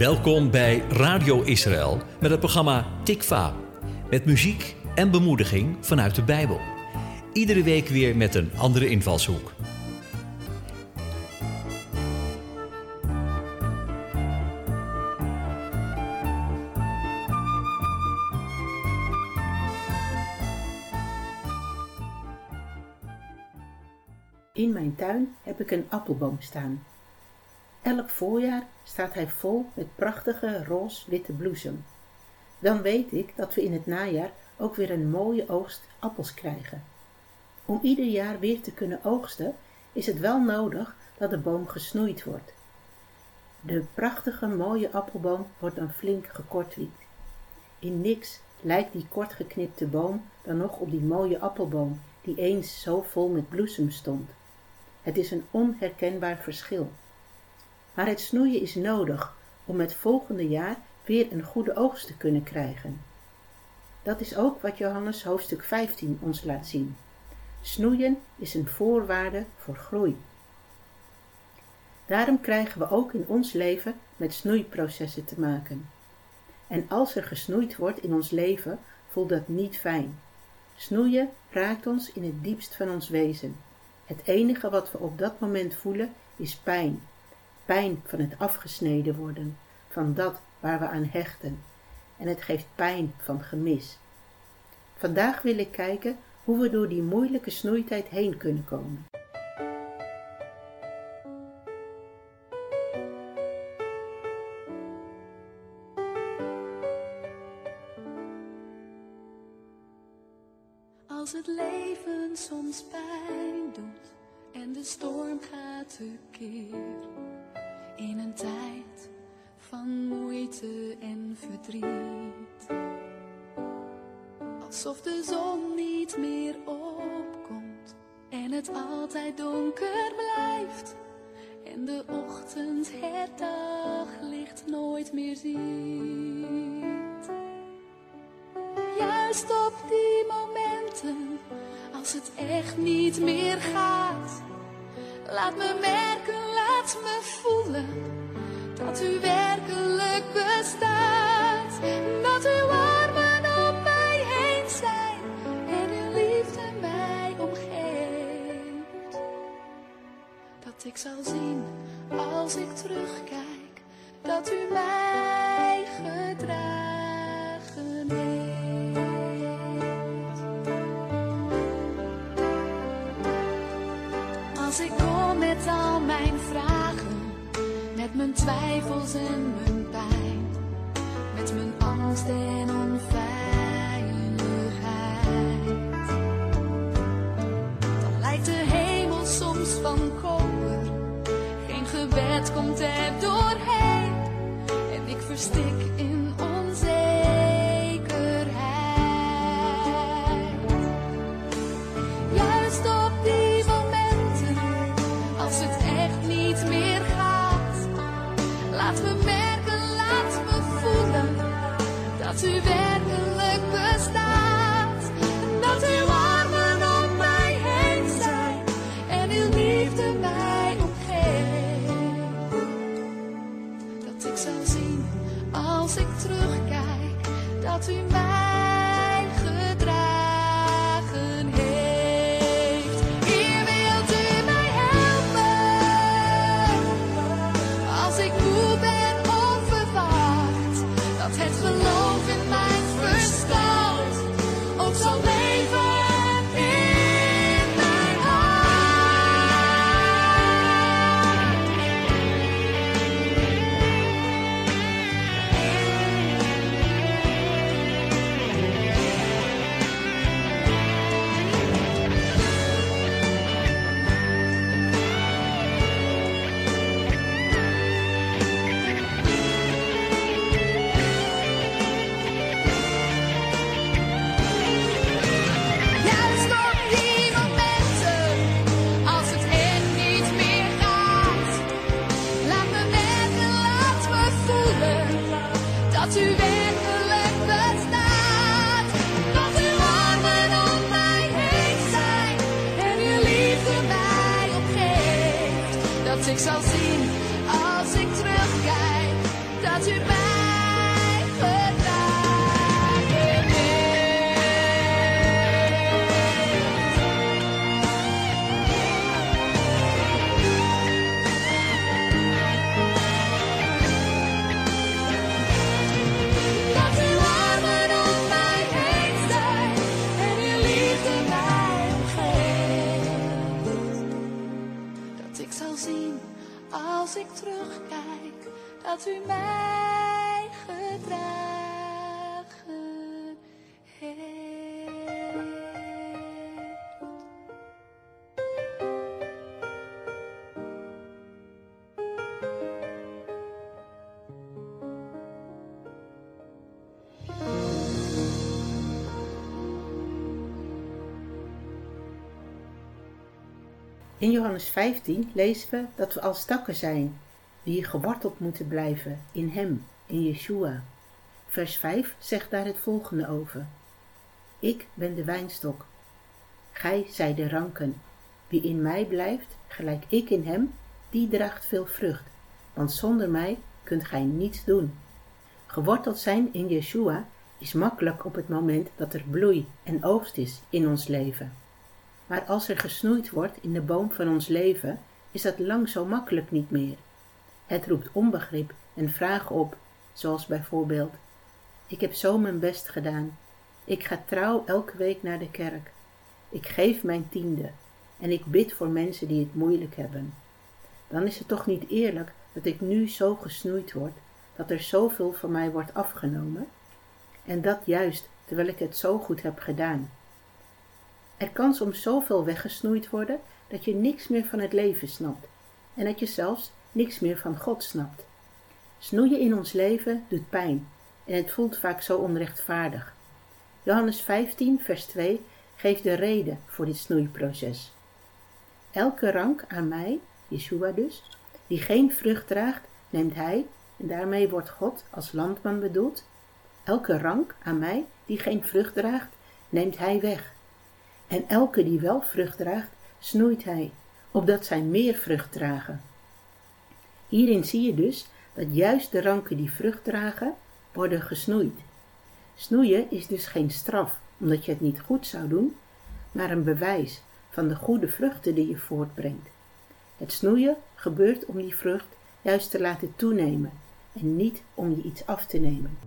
Welkom bij Radio Israël met het programma Tikva. Met muziek en bemoediging vanuit de Bijbel. Iedere week weer met een andere invalshoek. In mijn tuin heb ik een appelboom staan. Elk voorjaar staat hij vol met prachtige roze-witte bloesem. Dan weet ik dat we in het najaar ook weer een mooie oogst appels krijgen. Om ieder jaar weer te kunnen oogsten is het wel nodig dat de boom gesnoeid wordt. De prachtige mooie appelboom wordt dan flink gekortwiekt. In niks lijkt die kort geknipte boom dan nog op die mooie appelboom die eens zo vol met bloesem stond. Het is een onherkenbaar verschil. Maar het snoeien is nodig om het volgende jaar weer een goede oogst te kunnen krijgen. Dat is ook wat Johannes hoofdstuk 15 ons laat zien. Snoeien is een voorwaarde voor groei. Daarom krijgen we ook in ons leven met snoeiprocessen te maken. En als er gesnoeid wordt in ons leven, voelt dat niet fijn. Snoeien raakt ons in het diepst van ons wezen. Het enige wat we op dat moment voelen is pijn. Pijn van het afgesneden worden, van dat waar we aan hechten. En het geeft pijn van gemis. Vandaag wil ik kijken hoe we door die moeilijke snoeitijd heen kunnen komen. Als het leven soms pijn doet en de storm gaat tekeer. In een tijd van moeite en verdriet. Alsof de zon niet meer opkomt en het altijd donker blijft. En de ochtend het daglicht nooit meer ziet. Juist op die momenten, als het echt niet meer gaat. Laat me merken, laat me voelen dat u werkelijk met mijn twijfels en mijn pijn, met mijn angst en onveiligheid, dan lijkt de hemel soms van koper, geen gebed komt er doorheen. En ik verstik in u mij gedragen heeft. In Johannes 15 lezen we dat we als takken zijn, die geworteld moeten blijven in Hem, in Yeshua. Vers 5 zegt daar het volgende over. Ik ben de wijnstok. Gij zijt de ranken. Wie in mij blijft, gelijk ik in hem, die draagt veel vrucht. Want zonder mij kunt gij niets doen. Geworteld zijn in Yeshua is makkelijk op het moment dat er bloei en oogst is in ons leven. Maar als er gesnoeid wordt in de boom van ons leven, is dat lang zo makkelijk niet meer. Het roept onbegrip en vragen op, zoals bijvoorbeeld: Ik heb zo mijn best gedaan. Ik ga trouw elke week naar de kerk. Ik geef mijn tiende en ik bid voor mensen die het moeilijk hebben. Dan is het toch niet eerlijk dat ik nu zo gesnoeid word, dat er zoveel van mij wordt afgenomen? En dat juist terwijl ik het zo goed heb gedaan. Er kan soms zoveel weggesnoeid worden dat je niks meer van het leven snapt en dat je zelfs niks meer van God snapt. Snoeien in ons leven doet pijn en het voelt vaak zo onrechtvaardig. Johannes 15, vers 2 geeft de reden voor dit snoeiproces. Elke rank aan mij, Yeshua dus, die geen vrucht draagt, neemt hij, en daarmee wordt God als landman bedoeld. Elke rank aan mij die geen vrucht draagt, neemt hij weg. En elke die wel vrucht draagt, snoeit hij, opdat zij meer vrucht dragen. Hierin zie je dus dat juist de ranken die vrucht dragen, worden gesnoeid. Snoeien is dus geen straf omdat je het niet goed zou doen, maar een bewijs van de goede vruchten die je voortbrengt. Het snoeien gebeurt om die vrucht juist te laten toenemen en niet om je iets af te nemen.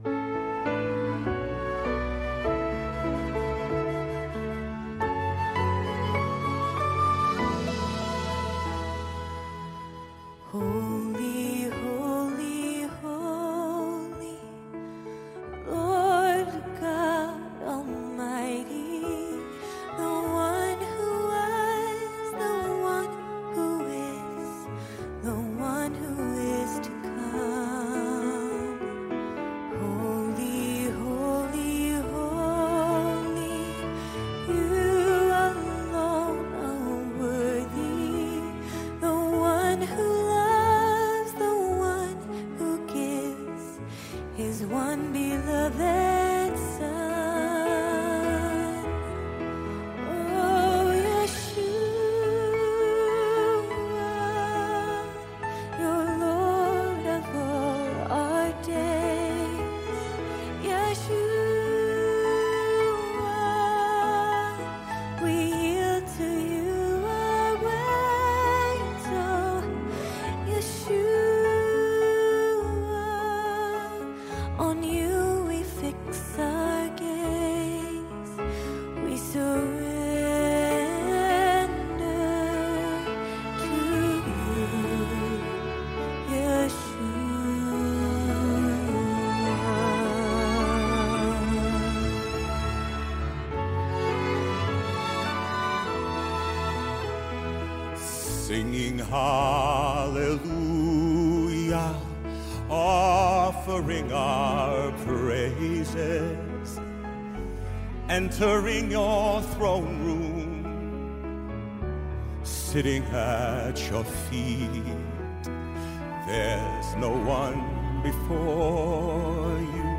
Singing hallelujah, offering our praises, entering your throne room, sitting at your feet. There's no one before you,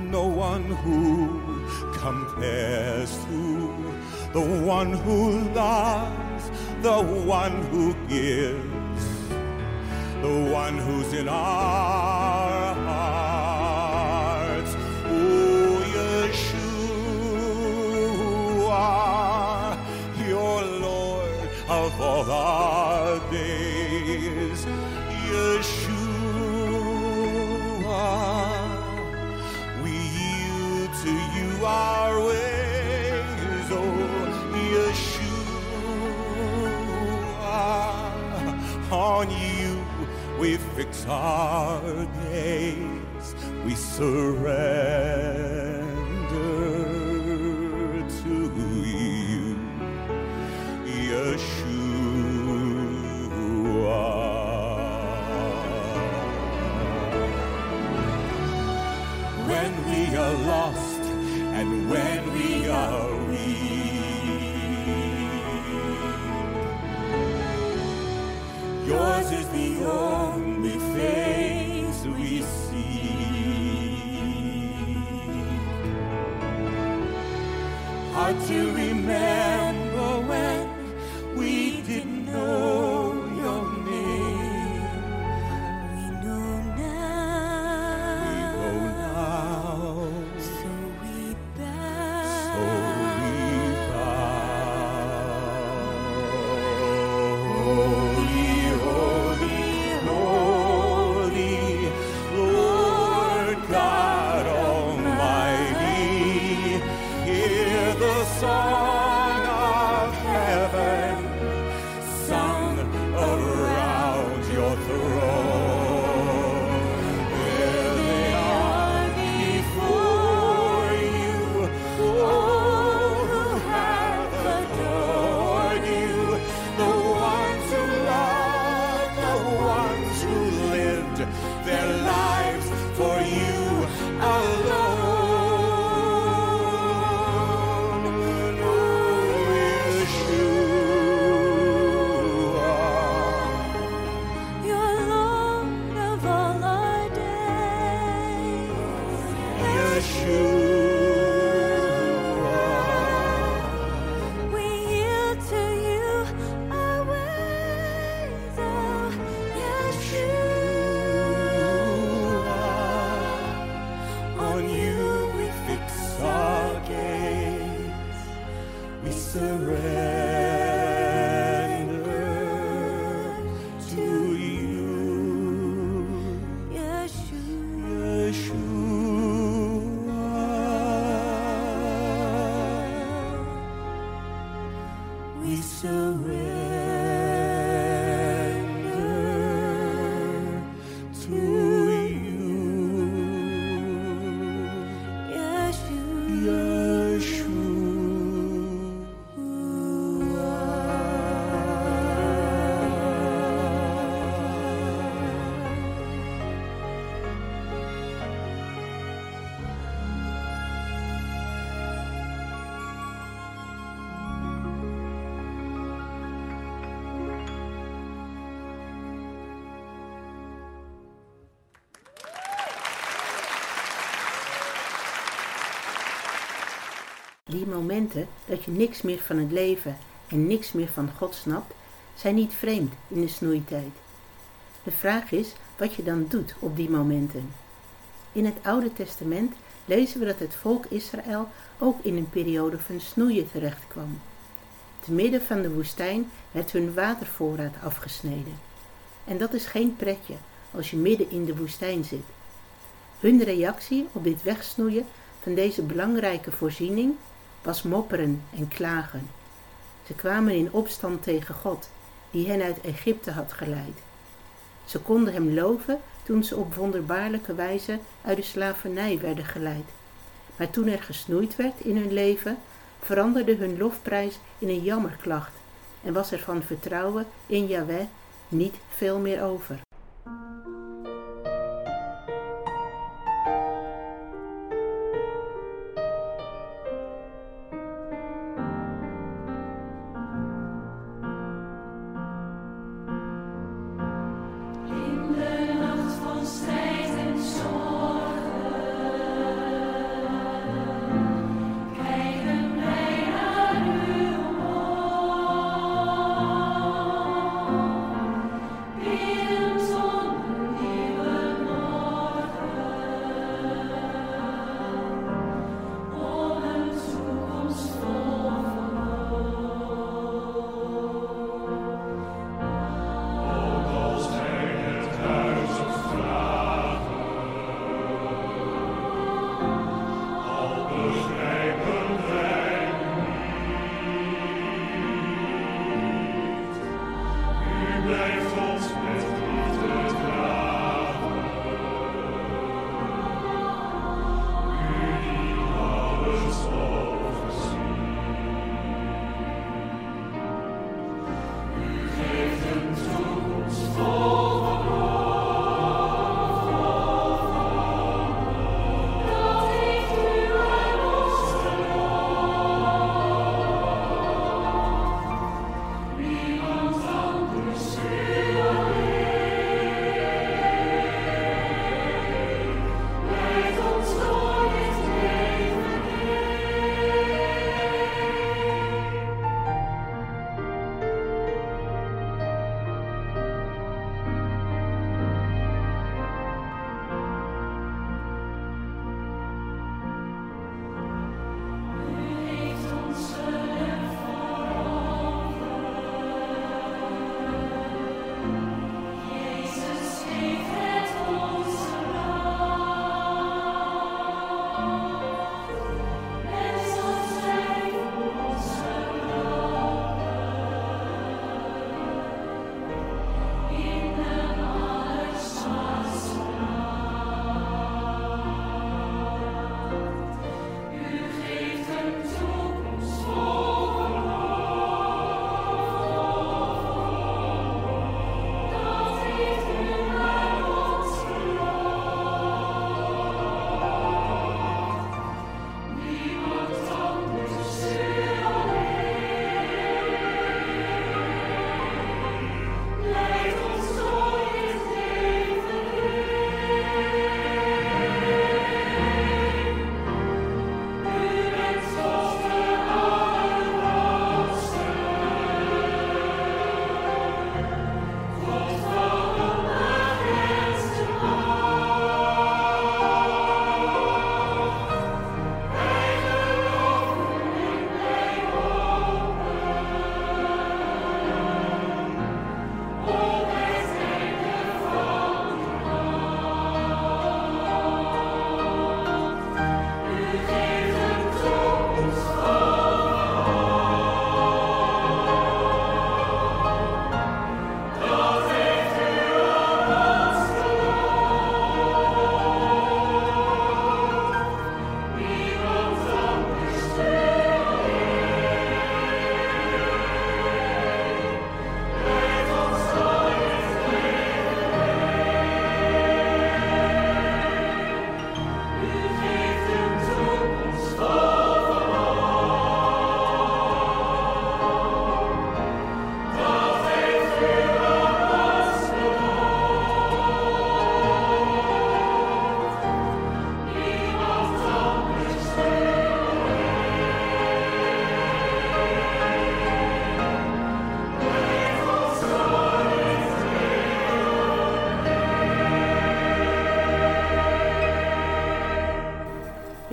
no one who compares to the one who loves, the one who gives, the one who's in our our days we serve. Yours is the only face we see. Hard to remember we surrender Die momenten dat je niks meer van het leven en niks meer van God snapt, zijn niet vreemd in de snoeitijd. De vraag is wat je dan doet op die momenten. In het Oude Testament lezen we dat het volk Israël ook in een periode van snoeien terechtkwam. Te midden van de woestijn werd hun watervoorraad afgesneden. En dat is geen pretje als je midden in de woestijn zit. Hun reactie op dit wegsnoeien van deze belangrijke voorziening was mopperen en klagen. Ze kwamen in opstand tegen God, die hen uit Egypte had geleid. Ze konden hem loven toen ze op wonderbaarlijke wijze uit de slavernij werden geleid. Maar toen er gesnoeid werd in hun leven, veranderde hun lofprijs in een jammerklacht en was er van vertrouwen in Yahweh niet veel meer over.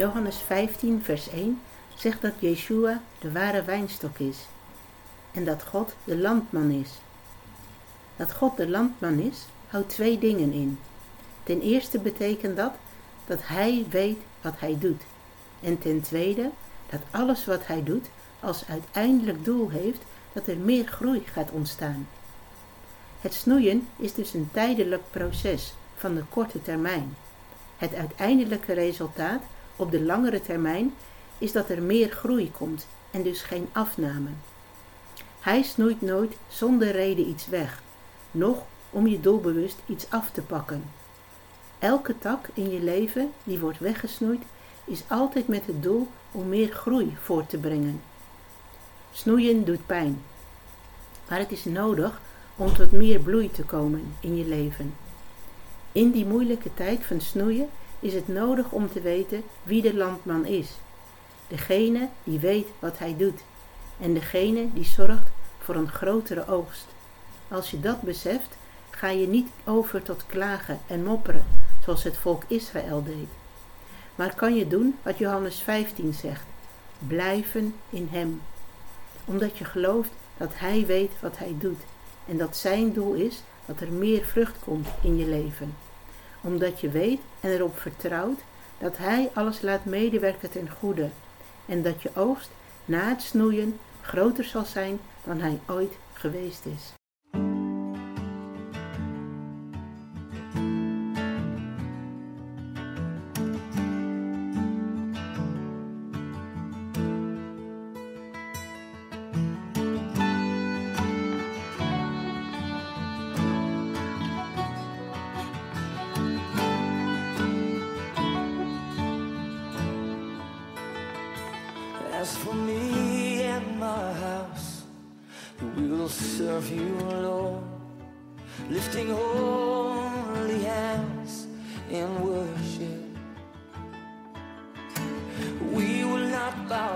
Johannes 15, vers 1 zegt dat Yeshua de ware wijnstok is en dat God de landman is. Dat God de landman is, houdt twee dingen in. Ten eerste betekent dat dat Hij weet wat Hij doet. En ten tweede dat alles wat Hij doet als uiteindelijk doel heeft dat er meer groei gaat ontstaan. Het snoeien is dus een tijdelijk proces van de korte termijn. Het uiteindelijke resultaat op de langere termijn is dat er meer groei komt en dus geen afname. Hij snoeit nooit zonder reden iets weg, noch om je doelbewust iets af te pakken. Elke tak in je leven die wordt weggesnoeid, is altijd met het doel om meer groei voort te brengen. Snoeien doet pijn, maar het is nodig om tot meer bloei te komen in je leven. In die moeilijke tijd van snoeien is het nodig om te weten wie de landman is. Degene die weet wat hij doet en degene die zorgt voor een grotere oogst. Als je dat beseft, ga je niet over tot klagen en mopperen, zoals het volk Israël deed. Maar kan je doen wat Johannes 15 zegt: blijven in Hem. Omdat je gelooft dat Hij weet wat Hij doet en dat Zijn doel is dat er meer vrucht komt in je leven. Omdat je weet en erop vertrouwt dat Hij alles laat medewerken ten goede en dat je oogst na het snoeien groter zal zijn dan hij ooit geweest is.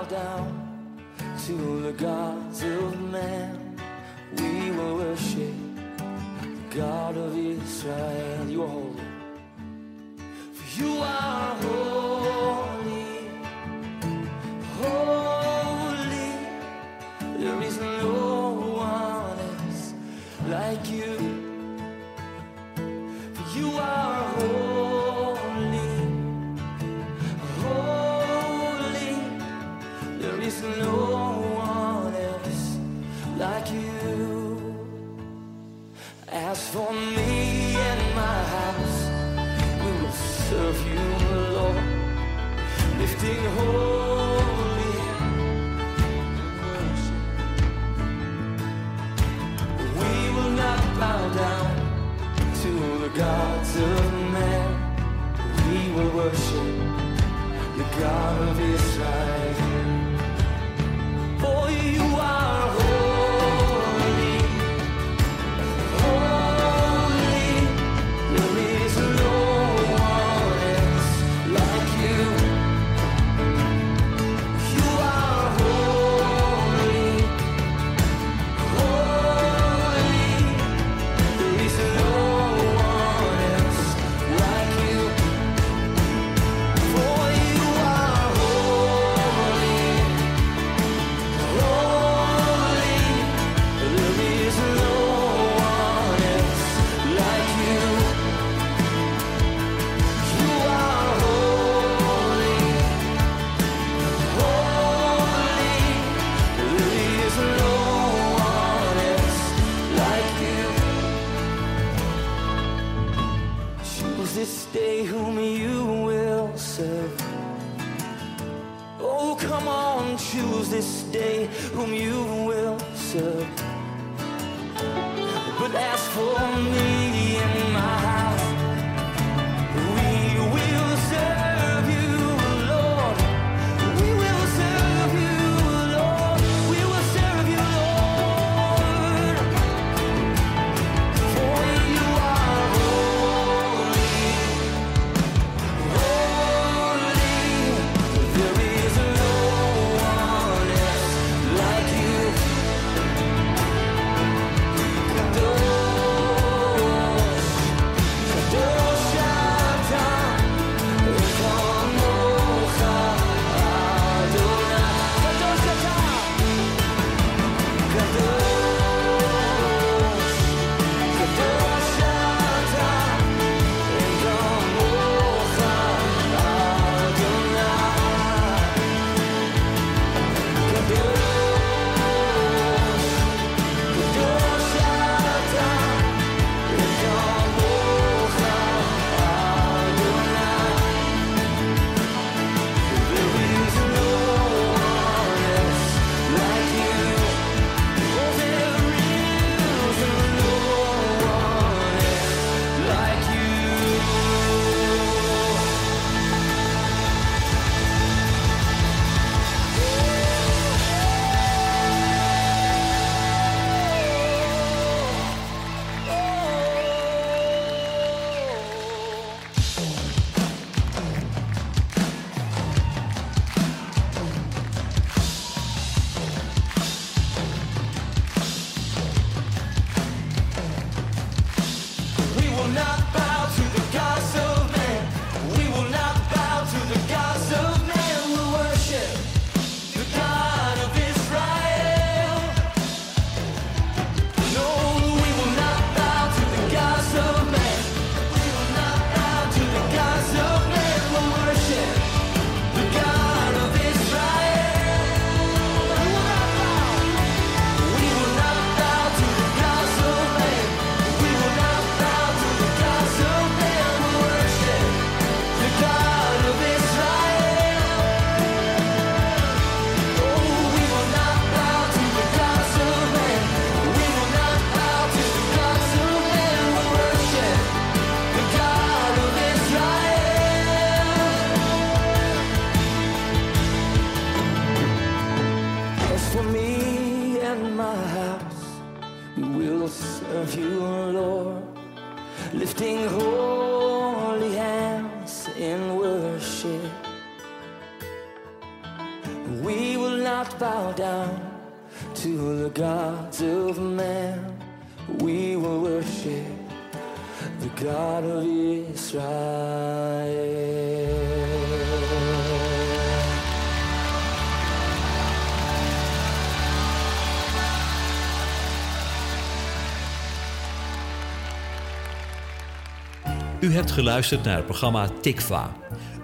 Down to the gods of man. We will worship the God of Israel. You are holy. For you are holy. Worship the God of Israel. Not bow down to the gods of man. We will worship the God of Israel. U hebt geluisterd naar het programma Tikva,